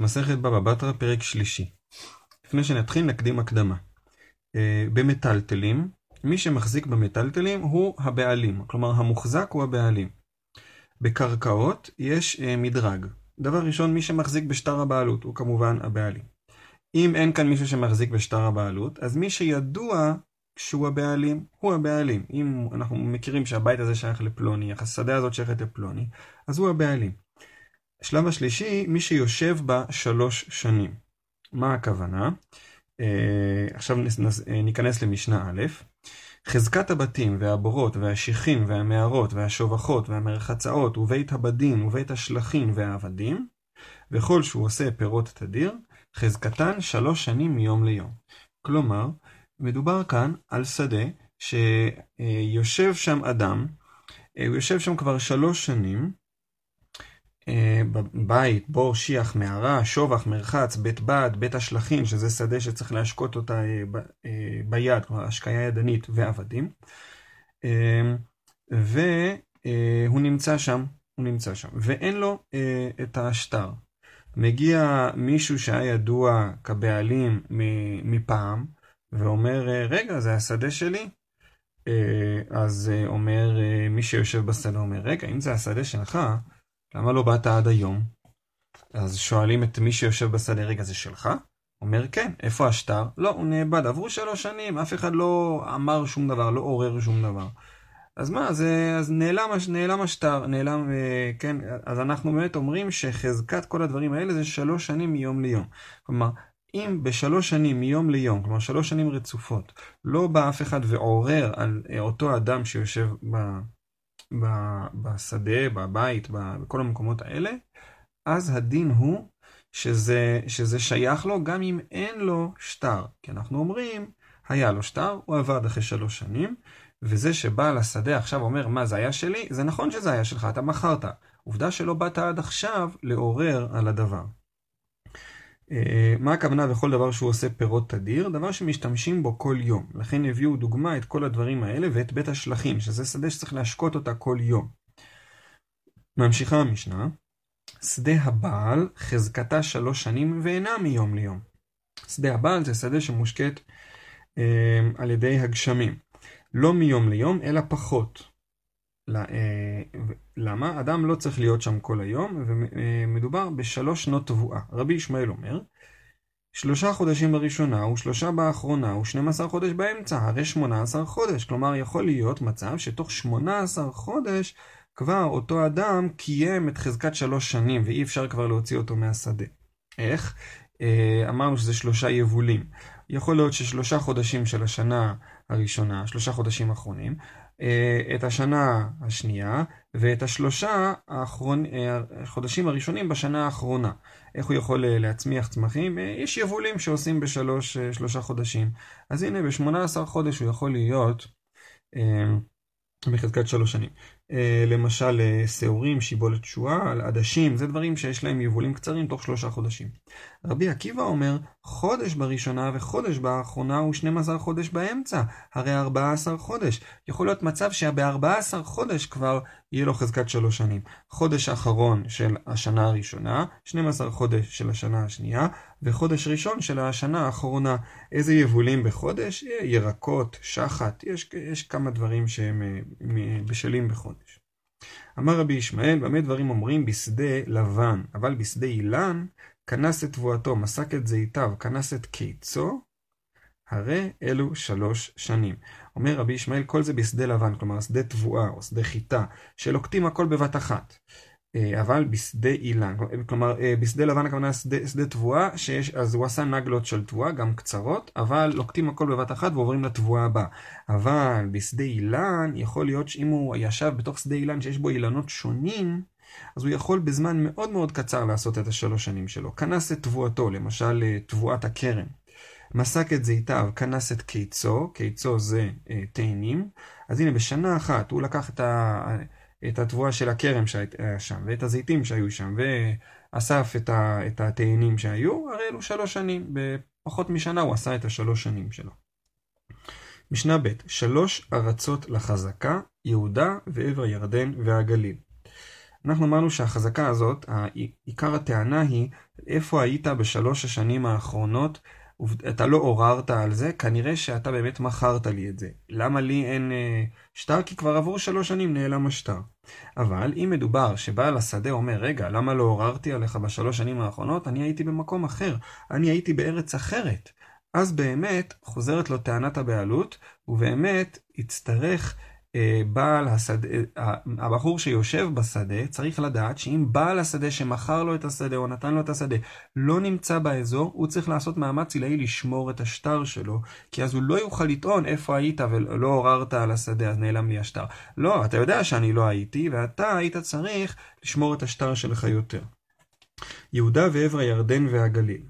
מסכת בבא בתרא, פרק שלישי. לפני שנתחיל, נקדים הקדמה. אה, במטלטלים, מי שמחזיק במטלטלים הוא הבעלים, כלומר המוחזק הוא הבעלים. בקרקעות יש אה, מדרג. דבר ראשון, מי שמחזיק בשטר הבעלות הוא כמובן הבעלים. אם אין כאן מישהו שמחזיק בשטר הבעלות, אז מי שידוע שהוא הבעלים, הוא הבעלים. אם אנחנו מכירים שהבית הזה שייך לפלוני, השדה הזאת שייכת לפלוני, אז הוא הבעלים. השלב השלישי, מי שיושב בה שלוש שנים. מה הכוונה? אה, עכשיו אה, ניכנס למשנה א', חזקת הבתים והבורות והשיחים והמערות והשובחות והמרחצאות ובית הבדין ובית השלחין והעבדים, וכל שהוא עושה פירות תדיר, חזקתן שלוש שנים מיום ליום. כלומר, מדובר כאן על שדה שיושב שם אדם, אה, הוא יושב שם כבר שלוש שנים, אה, בבית, בור, שיח, מערה, שובח, מרחץ, בית בד, בית השלחים, שזה שדה שצריך להשקות אותה אה, ביד, כלומר השקיה ידנית ועבדים. והוא נמצא שם, הוא נמצא שם, ואין לו את השטר. מגיע מישהו שהיה ידוע כבעלים מפעם, ואומר, רגע, זה השדה שלי? אז אומר מי שיושב בשדה, אומר, רגע, אם זה השדה שלך, למה לא באת עד היום? אז שואלים את מי שיושב בשדה, רגע, זה שלך? אומר, כן, איפה השטר? לא, הוא נאבד, עברו שלוש שנים, אף אחד לא אמר שום דבר, לא עורר שום דבר. אז מה, אז, אז נעלם, נעלם השטר, נעלם, אה, כן, אז אנחנו באמת אומרים שחזקת כל הדברים האלה זה שלוש שנים מיום ליום. כלומר, אם בשלוש שנים מיום ליום, כלומר שלוש שנים רצופות, לא בא אף אחד ועורר על אה, אותו אדם שיושב. בשדה, בבית, בכל המקומות האלה, אז הדין הוא שזה, שזה שייך לו גם אם אין לו שטר. כי אנחנו אומרים, היה לו שטר, הוא עבד אחרי שלוש שנים, וזה שבעל השדה עכשיו אומר, מה, זה היה שלי? זה נכון שזה היה שלך, אתה מכרת. עובדה שלא באת עד עכשיו לעורר על הדבר. אה, מה הכוונה בכל דבר שהוא עושה פירות תדיר? דבר שמשתמשים בו כל יום. לכן הביאו דוגמה את כל הדברים האלה ואת בית השלחים, שזה שדה שצריך להשקות אותה כל יום. ממשיכה המשנה, שדה הבעל חזקתה שלוש שנים ואינה מיום ליום. שדה הבעל זה שדה שמושקט אה, על ידי הגשמים. לא מיום ליום, אלא פחות. אה, למה? אדם לא צריך להיות שם כל היום, ומדובר בשלוש שנות תבואה. רבי ישמעאל אומר, שלושה חודשים בראשונה ושלושה באחרונה ושנים עשר חודש באמצע, הרי שמונה עשר חודש. כלומר, יכול להיות מצב שתוך שמונה עשר חודש כבר אותו אדם קיים את חזקת שלוש שנים, ואי אפשר כבר להוציא אותו מהשדה. איך? אה, אמרנו שזה שלושה יבולים. יכול להיות ששלושה חודשים של השנה הראשונה, שלושה חודשים אחרונים, את השנה השנייה ואת השלושה האחרון, אה, החודשים הראשונים בשנה האחרונה. איך הוא יכול אה, להצמיח צמחים? יש יבולים שעושים בשלושה חודשים. אז הנה, ב-18 חודש הוא יכול להיות בחזקת שלוש שנים. אה, למשל אה, שעורים, שיבולת שועל, עדשים, זה דברים שיש להם יבולים קצרים תוך שלושה חודשים. רבי עקיבא אומר, חודש בראשונה וחודש באחרונה הוא 12 חודש באמצע, הרי 14 חודש. יכול להיות מצב שב-14 חודש כבר יהיה לו חזקת שלוש שנים. חודש אחרון של השנה הראשונה, 12 חודש של השנה השנייה, וחודש ראשון של השנה האחרונה. איזה יבולים בחודש? ירקות, שחת, יש, יש כמה דברים שהם אה, בשלים בחודש. אמר רבי ישמעאל, במה דברים אומרים? בשדה לבן, אבל בשדה אילן, כנס את תבואתו, מסק את זיתיו, כנס את קיצו, הרי אלו שלוש שנים. אומר רבי ישמעאל, כל זה בשדה לבן, כלומר שדה תבואה או שדה חיטה, שלוקטים הכל בבת אחת. אה, אבל בשדה אילן, כלומר אה, בשדה לבן הכוונה שדה, שדה תבואה, שיש, אז הוא עשה נגלות של תבואה, גם קצרות, אבל לוקטים הכל בבת אחת ועוברים לתבואה הבאה. אבל בשדה אילן, יכול להיות שאם הוא ישב בתוך שדה אילן שיש בו אילנות שונים, אז הוא יכול בזמן מאוד מאוד קצר לעשות את השלוש שנים שלו. כנס את תבואתו, למשל אה, תבואת הכרם. מסק את זיתיו, כנס את קיצו, קיצו זה אה, תאנים. אז הנה, בשנה אחת הוא לקח את ה... את התבואה של הכרם שהיה שם, ואת הזיתים שהיו שם, ואסף את, ה, את התאנים שהיו, הרי אלו שלוש שנים, בפחות משנה הוא עשה את השלוש שנים שלו. משנה ב' שלוש ארצות לחזקה, יהודה ועבר ירדן והגליל. אנחנו אמרנו שהחזקה הזאת, עיקר הטענה היא איפה היית בשלוש השנים האחרונות, אתה לא עוררת על זה, כנראה שאתה באמת מכרת לי את זה. למה לי אין אה, שטר? כי כבר עברו שלוש שנים נעלם השטר. אבל אם מדובר שבעל השדה אומר, רגע, למה לא עוררתי עליך בשלוש שנים האחרונות? אני הייתי במקום אחר, אני הייתי בארץ אחרת. אז באמת חוזרת לו טענת הבעלות, ובאמת יצטרך בעל השדה, אה, הבחור שיושב בשדה צריך לדעת שאם בעל השדה שמכר לו את השדה או נתן לו את השדה לא נמצא באזור, הוא צריך לעשות מאמץ עילאי לשמור את השטר שלו, כי אז הוא לא יוכל לטעון איפה היית ולא עוררת על השדה, אז נעלם לי השטר. לא, אתה יודע שאני לא הייתי, ואתה היית צריך לשמור את השטר שלך יותר. יהודה ועבר הירדן והגליל.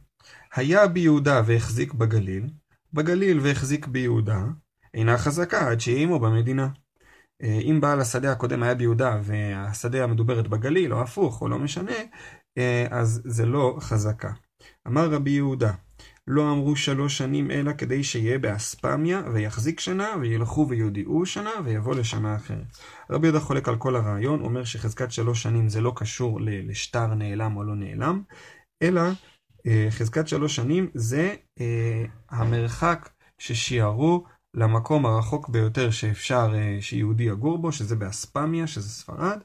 היה ביהודה והחזיק בגליל, בגליל והחזיק ביהודה, אינה חזקה עד שיהיה עמו במדינה. אה, אם בעל השדה הקודם היה ביהודה והשדה המדוברת בגליל, או הפוך, או לא משנה, אה, אז זה לא חזקה. אמר רבי יהודה, לא אמרו שלוש שנים אלא כדי שיהיה באספמיה ויחזיק שנה וילכו ויודיעו שנה ויבוא לשנה אחרת. רבי יהודה חולק על כל הרעיון, אומר שחזקת שלוש שנים זה לא קשור לשטר נעלם או לא נעלם, אלא אה, חזקת שלוש שנים זה המרחק ששיערו למקום הרחוק ביותר שאפשר אה, שיהודי יגור בו, שזה באספמיה, שזה ספרד.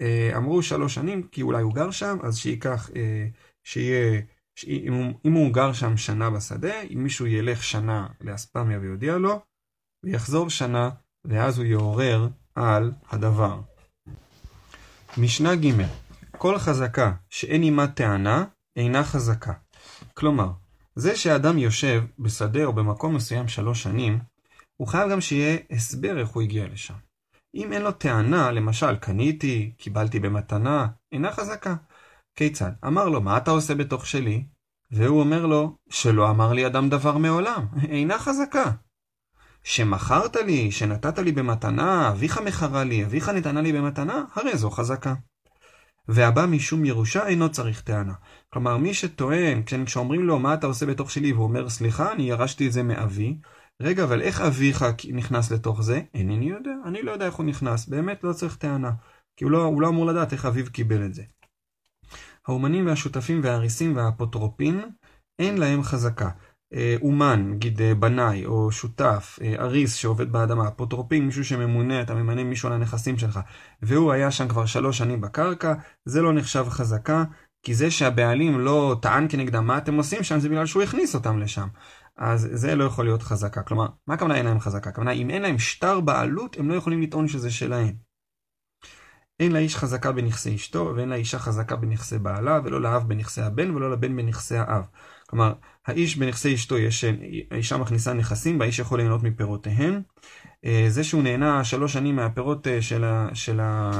אה, אמרו שלוש שנים, כי אולי הוא גר שם, אז שייקח, אה, שיהיה, אם הוא, אם הוא גר שם שנה בשדה, אם מישהו ילך שנה לאספמיה ויודיע לו, ויחזור שנה, ואז הוא יעורר על הדבר. משנה ג' כל חזקה שאין עימה טענה, אינה חזקה. כלומר, זה שאדם יושב בשדה או במקום מסוים שלוש שנים, הוא חייב גם שיהיה הסבר איך הוא הגיע לשם. אם אין לו טענה, למשל, קניתי, קיבלתי במתנה, אינה חזקה. כיצד? אמר לו, מה אתה עושה בתוך שלי? והוא אומר לו, שלא אמר לי אדם דבר מעולם, אינה חזקה. שמכרת לי, שנתת לי במתנה, אביך מכרה לי, אביך נתנה לי במתנה, הרי זו חזקה. והבא משום ירושה אינו צריך טענה. כלומר, מי שטוען, כשאומרים לו מה אתה עושה בתוך שלי, והוא אומר סליחה, אני ירשתי את זה מאבי, רגע, אבל איך אביך נכנס לתוך זה? אינני יודע, אני לא יודע איך הוא נכנס, באמת לא צריך טענה, כי הוא לא, הוא לא אמור לדעת איך אביו קיבל את זה. האומנים והשותפים והאריסים והאפוטרופין, אין להם חזקה. אה, אומן, נגיד אה, בנאי או שותף, אה, אריס שעובד באדמה, אפוטרופין, מישהו שממונה, אתה ממנה מישהו על הנכסים שלך, והוא היה שם כבר שלוש שנים בקרקע, זה לא נחשב חזקה, כי זה שהבעלים לא טען כנגדם מה אתם עושים שם, זה בגלל שהוא הכניס אותם לשם. אז זה לא יכול להיות חזקה. כלומר, מה הכוונה אין להם חזקה? הכוונה, אם אין להם שטר בעלות, הם לא יכולים לטעון שזה שלהם. אין לאיש חזקה בנכסי אשתו, ואין לאישה חזקה בנכסי בעלה, ולא לאב בנכסי הבן, ולא לבן בנכסי האב. כלומר, האיש בנכסי אשתו, יש, האישה מכניסה נכסים, והאיש יכול ליהנות מפירותיהם. אה, זה שהוא נהנה שלוש שנים מהפירות אה, של, ה, של, ה,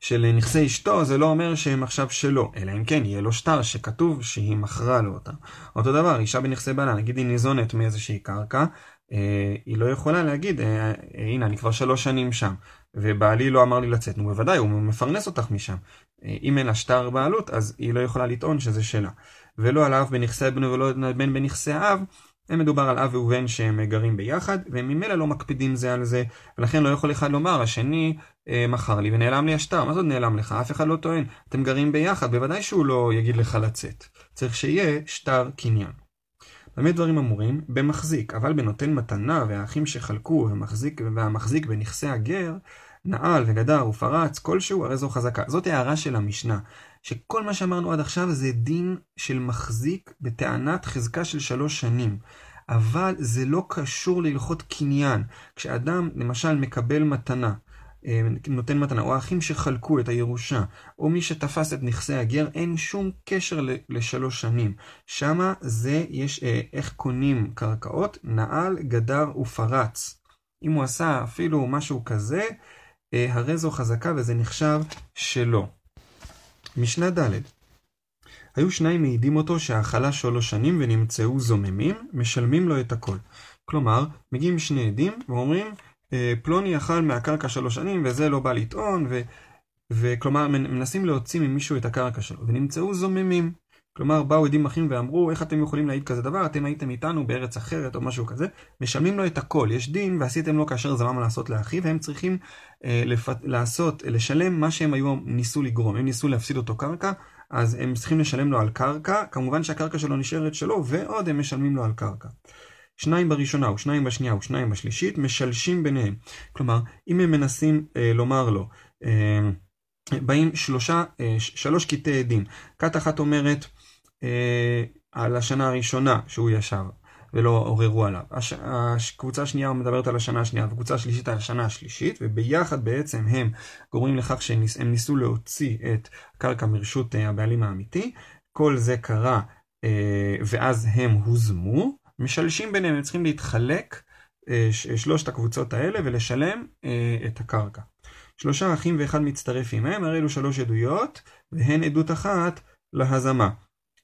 של נכסי אשתו, זה לא אומר שהם עכשיו שלו, אלא אם כן יהיה לו שטר שכתוב שהיא מכרה לו אותה. אותו דבר, אישה בנכסי בעלה, נגיד היא ניזונת מאיזושהי קרקע, אה, היא לא יכולה להגיד, הנה, אני כבר שלוש שנים שם, ובעלי לא אמר לי לצאת. נו, בוודאי, הוא מפרנס אותך משם. אם אין לה שטר בעלות, אז היא לא יכולה לטעון שזה שלה. ולא על האב בנכסי בנו ולא בן בנכסי האב, הם מדובר על אב ובן שהם גרים ביחד, והם ממילא לא מקפידים זה על זה, ולכן לא יכול אחד לומר, השני אה, מכר לי ונעלם לי השטר, מה זאת נעלם לך? אף אחד לא טוען, אתם גרים ביחד, בוודאי שהוא לא יגיד לך לצאת. צריך שיהיה שטר קניין. באמת דברים אמורים במחזיק, אבל בנותן מתנה והאחים שחלקו והמחזיק, והמחזיק בנכסי הגר, נעל וגדר ופרץ כלשהו, הרי זו חזקה. זאת הערה של המשנה, שכל מה שאמרנו עד עכשיו זה דין של מחזיק בטענת חזקה של שלוש שנים. אבל זה לא קשור להלכות קניין. כשאדם למשל מקבל מתנה, אה, נותן מתנה, או האחים שחלקו את הירושה, או מי שתפס את נכסי הגר, אין שום קשר לשלוש שנים. שמה זה, יש אה, איך קונים קרקעות, נעל, גדר ופרץ. אם הוא עשה אפילו משהו כזה, הרי זו חזקה וזה נחשב שלו. משנה ד' היו שניים מעידים אותו שאכלה שלוש שנים ונמצאו זוממים, משלמים לו את הכל. כלומר, מגיעים שני עדים ואומרים, אה, פלוני אכל מהקרקע שלוש שנים וזה לא בא לטעון, ו... וכלומר מנסים להוציא ממישהו את הקרקע שלו, ונמצאו זוממים. כלומר, באו עדים אחים ואמרו, איך אתם יכולים להעיד כזה דבר? אתם הייתם איתנו בארץ אחרת או משהו כזה. משלמים לו את הכל, יש דין, ועשיתם לו כאשר זמם לעשות לאחיו, והם צריכים אה, לפ... לעשות, לשלם מה שהם היו ניסו לגרום. הם ניסו להפסיד אותו קרקע, אז הם צריכים לשלם לו על קרקע, כמובן שהקרקע שלו נשארת שלו, ועוד הם משלמים לו על קרקע. שניים בראשונה ושניים בשנייה ושניים בשלישית, משלשים ביניהם. כלומר, אם הם מנסים אה, לומר לו, אה, באים שלושה, אה, שלוש קטעי עדים. כת אחת אומרת על השנה הראשונה שהוא ישב, ולא עוררו עליו. הש, הקבוצה השנייה מדברת על השנה השנייה, וקבוצה השלישית על השנה השלישית, וביחד בעצם הם גורמים לכך שהם ניס, ניסו להוציא את הקרקע מרשות אה, הבעלים האמיתי. כל זה קרה, אה, ואז הם הוזמו. משלשים ביניהם, הם צריכים להתחלק אה, שלושת הקבוצות האלה ולשלם אה, את הקרקע. שלושה אחים ואחד מצטרף עמהם, הרי אלו שלוש עדויות, והן עדות אחת להזמה.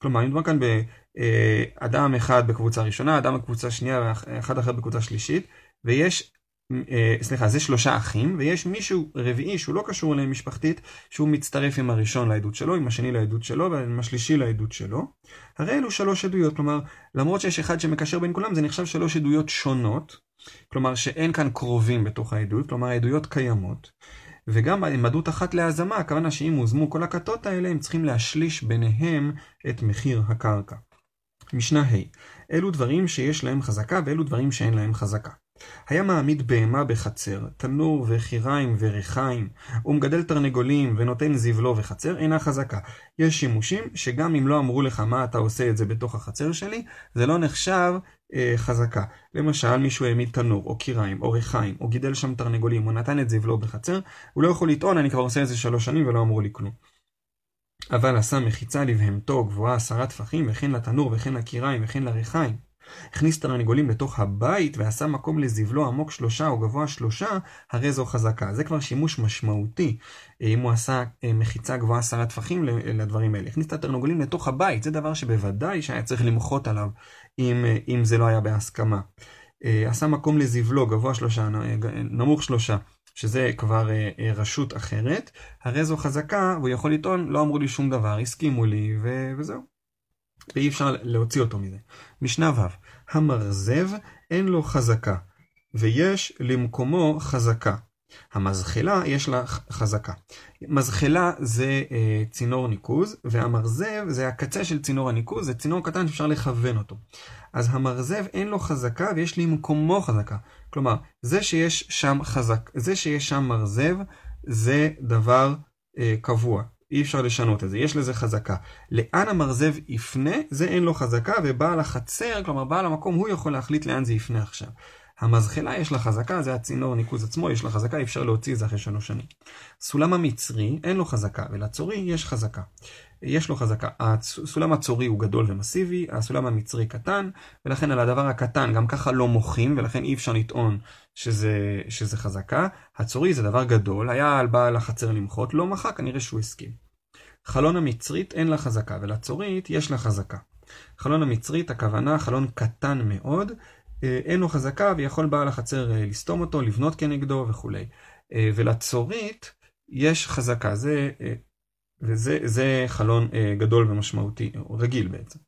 כלומר, מדובר כאן באדם אחד בקבוצה ראשונה, אדם בקבוצה שנייה ואחד אחר בקבוצה שלישית, ויש, סליחה, זה שלושה אחים, ויש מישהו רביעי שהוא לא קשור אליהם משפחתית, שהוא מצטרף עם הראשון לעדות שלו, עם השני לעדות שלו, ועם השלישי לעדות שלו. הרי אלו שלוש עדויות, כלומר, למרות שיש אחד שמקשר בין כולם, זה נחשב שלוש עדויות שונות, כלומר שאין כאן קרובים בתוך העדות, כלומר העדויות קיימות. וגם עם עדות אחת להזמה, הכוונה שאם הוזמו כל הכתות האלה, הם צריכים להשליש ביניהם את מחיר הקרקע. משנה ה' אלו דברים שיש להם חזקה ואלו דברים שאין להם חזקה. היה מעמיד בהמה בחצר, תנור וחיריים וריחיים, ומגדל תרנגולים ונותן זבלו וחצר, אינה חזקה. יש שימושים שגם אם לא אמרו לך מה אתה עושה את זה בתוך החצר שלי, זה לא נחשב אה, חזקה. למשל, מישהו העמיד תנור, או קיריים, או ריחיים, או גידל שם תרנגולים, או נתן את זבלו בחצר, הוא לא יכול לטעון, אני כבר עושה את זה שלוש שנים ולא אמרו לי כלום. אבל עשה מחיצה לבהמתו גבוהה עשרה טפחים, וכן לתנור, וכן לקיריים, וכן לריחיים. הכניס תרנגולים לתוך הבית ועשה מקום לזבלו עמוק שלושה או גבוה שלושה, הרי זו חזקה. זה כבר שימוש משמעותי, אה, אם הוא עשה אה, מחיצה גבוהה עשרה טפחים לדברים האלה. הכניס את התרנגולים לתוך הבית, זה דבר שבוודאי שהיה צריך למחות עליו אם, אה, אם זה לא היה בהסכמה. עשה מקום לזבלו גבוה שלושה, נמוך שלושה. שזה כבר רשות אחרת, הרי זו חזקה, והוא יכול לטעון, לא אמרו לי שום דבר, הסכימו לי, ו... וזהו. ואי אפשר להוציא אותו מזה. משנה ו' המרזב אין לו חזקה, ויש למקומו חזקה. המזחלה יש לה חזקה. מזחלה זה אה, צינור ניקוז, והמרזב זה הקצה של צינור הניקוז, זה צינור קטן שאפשר לכוון אותו. אז המרזב אין לו חזקה ויש למקומו חזקה. כלומר, זה שיש שם חזק, זה שיש שם מרזב, זה דבר אה, קבוע. אי אפשר לשנות את זה, יש לזה חזקה. לאן המרזב יפנה, זה אין לו חזקה, ובעל החצר, כלומר בעל המקום, הוא יכול להחליט לאן זה יפנה עכשיו. המזחלה יש לה חזקה, זה הצינור הניקוז עצמו, יש לה חזקה, אי אפשר להוציא את זה אחרי שלוש שנים. סולם המצרי, אין לו חזקה, ולצורי יש חזקה. יש לו חזקה. הסולם הצורי הוא גדול ומסיבי, הסולם המצרי קטן, ולכן על הדבר הקטן גם ככה לא מוחים, ולכן אי אפשר לטעון שזה, שזה חזקה. הצורי זה דבר גדול, היה על בעל החצר למחות, לא מחה, כנראה שהוא הסכים. חלון המצרית אין לה חזקה, ולצורית יש לה חזקה. חלון המצרית, הכוונה חלון קטן מאוד, אה, אין לו חזקה ויכול בעל החצר אה, לסתום אותו, לבנות כנגדו וכולי. אה, ולצורית יש חזקה, זה, וזה זה חלון גדול ומשמעותי, רגיל בעצם.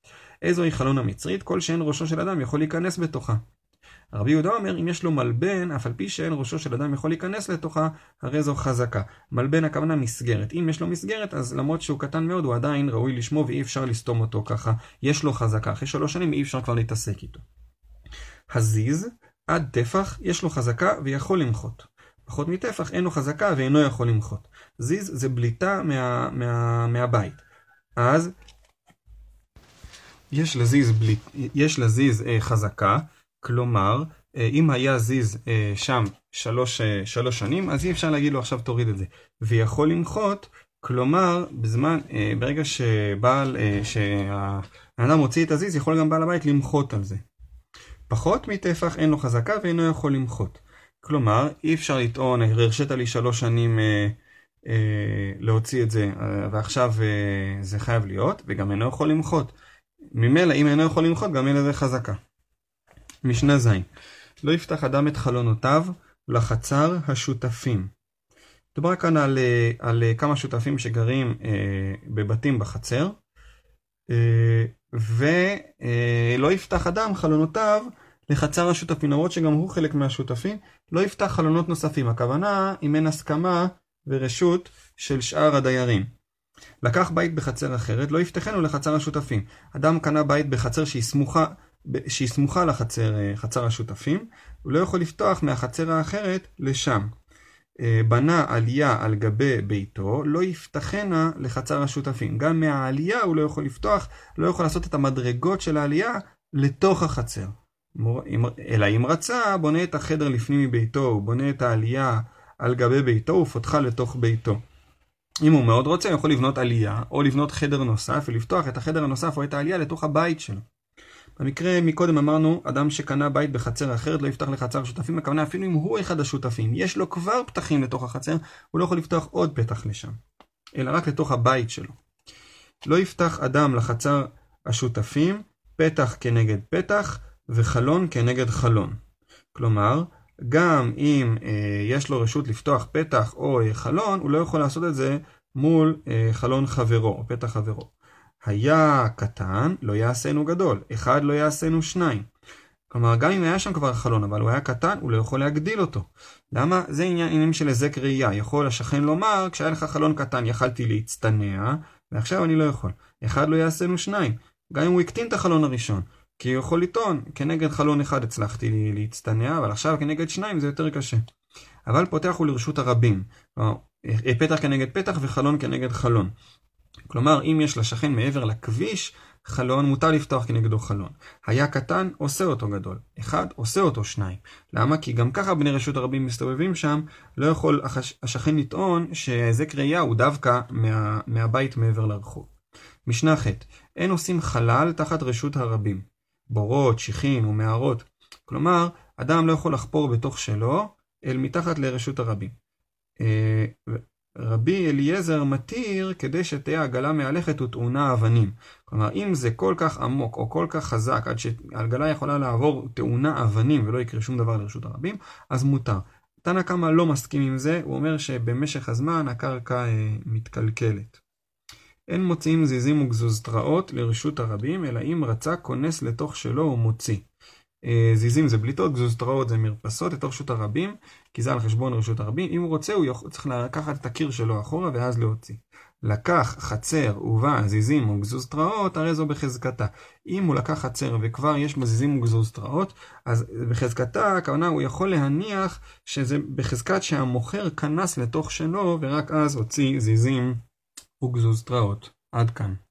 איזוהי חלון המצרית? כל שאין ראשו של אדם יכול להיכנס בתוכה. רבי יהודה אומר, אם יש לו מלבן, אף על פי שאין ראשו של אדם יכול להיכנס לתוכה, הרי זו חזקה. מלבן הכוונה מסגרת. אם יש לו מסגרת, אז למרות שהוא קטן מאוד, הוא עדיין ראוי לשמו ואי אפשר לסתום אותו ככה. יש לו חזקה. אחרי שלוש שנים אי אפשר כבר להתעסק איתו. הזיז, עד טפח, יש לו חזקה ויכול למחות. פחות מטפח, אין לו חזקה ואינו יכול למחות. זיז זה בליטה מה, מה, מהבית. אז יש לזיז, בליט, יש לזיז אה, חזקה, כלומר, אה, אם היה זיז אה, שם שלוש, אה, שלוש שנים, אז אי אפשר להגיד לו עכשיו תוריד את זה. ויכול למחות, כלומר, בזמן, ברגע שבעל, שהאדם מוציא את הזיז, יכול גם בעל הבית למחות על זה. פחות מטפח אין לו חזקה ואינו יכול למחות. כלומר, אי אפשר לטעון, הרשית לי שלוש שנים אה, אה, להוציא את זה, אה, ועכשיו אה, זה חייב להיות, וגם אינו יכול למחות. ממילא, אם אינו יכול למחות, גם אין לזה חזקה. משנה ז' לא יפתח אדם את חלונותיו לחצר השותפים. מדובר כאן על, אה, על כמה שותפים שגרים אה, בבתים בחצר, ולא יפתח אדם חלונותיו לחצר השותפים, למרות שגם הוא חלק מהשותפים, לא יפתח חלונות נוספים. הכוונה אם אין הסכמה ורשות של שאר הדיירים. לקח בית בחצר אחרת, לא יפתחנו לחצר השותפים. אדם קנה בית בחצר שהיא סמוכה, שהיא סמוכה לחצר חצר השותפים, הוא לא יכול לפתוח מהחצר האחרת לשם. בנה עלייה על גבי ביתו, לא יפתחנה לחצר השותפים. גם מהעלייה הוא לא יכול לפתוח, לא יכול לעשות את המדרגות של העלייה לתוך החצר. אלא אם רצה, בונה את החדר לפנים מביתו, הוא בונה את העלייה על גבי ביתו ופותחה לתוך ביתו. אם הוא מאוד רוצה, הוא יכול לבנות עלייה, או לבנות חדר נוסף, ולפתוח את החדר הנוסף או את העלייה לתוך הבית שלו. במקרה מקודם אמרנו, אדם שקנה בית בחצר אחרת לא יפתח לחצר שותפים, הכוונה אפילו אם הוא אחד השותפים, יש לו כבר פתחים לתוך החצר, הוא לא יכול לפתוח עוד פתח לשם, אלא רק לתוך הבית שלו. לא יפתח אדם לחצר השותפים, פתח כנגד פתח, וחלון כנגד חלון. כלומר, גם אם אה, יש לו רשות לפתוח פתח או אה, חלון, הוא לא יכול לעשות את זה מול אה, חלון חברו, או פתח חברו. היה קטן, לא יעשינו גדול. אחד לא יעשינו שניים. כלומר, גם אם היה שם כבר חלון, אבל הוא היה קטן, הוא לא יכול להגדיל אותו. למה? זה עניינים של היזק ראייה. יכול השכן לומר, כשהיה לך חלון קטן יכלתי להצטנע, ועכשיו אני לא יכול. אחד לא יעשינו שניים. גם אם הוא הקטין את החלון הראשון. כי הוא יכול לטעון, כנגד חלון אחד הצלחתי להצטנע, אבל עכשיו כנגד שניים זה יותר קשה. אבל פותח הוא לרשות הרבים. אה, פתח כנגד פתח וחלון כנגד חלון. כלומר, אם יש לשכן מעבר לכביש חלון, מותר לפתוח כנגדו חלון. היה קטן, עושה אותו גדול. אחד, עושה אותו שניים. למה? כי גם ככה בני רשות הרבים מסתובבים שם, לא יכול השכן לטעון שהיזק ראייה הוא דווקא מה, מהבית מעבר לרחוב. משנה ח' אין עושים חלל תחת רשות הרבים. בורות, שיחין ומערות. כלומר, אדם לא יכול לחפור בתוך שלו, אל מתחת לרשות הרבים. רבי אליעזר מתיר כדי שתהיה עגלה מהלכת וטעונה אבנים. כלומר, אם זה כל כך עמוק או כל כך חזק עד שהעגלה יכולה לעבור טעונה אבנים ולא יקרה שום דבר לרשות הרבים, אז מותר. תנא קמא לא מסכים עם זה, הוא אומר שבמשך הזמן הקרקע אה, מתקלקלת. אין מוציאים זיזים וגזוזתראות לרשות הרבים, אלא אם רצה כונס לתוך שלו ומוציא. אה, זיזים זה בליטות, גזוזתראות זה מרפסות לתוך רשות הרבים, כי זה על חשבון רשות הרבים. אם הוא רוצה, הוא יכול, צריך לקחת את הקיר שלו אחורה ואז להוציא. לקח חצר ובה זיזים וגזוזתראות, הרי זו בחזקתה. אם הוא לקח חצר וכבר יש בה זיזים וגזוזתראות, אז בחזקתה, הכוונה, הוא יכול להניח שזה בחזקת שהמוכר כנס לתוך שלו, ורק אז הוציא זיזים וגזוזתראות. עד כאן.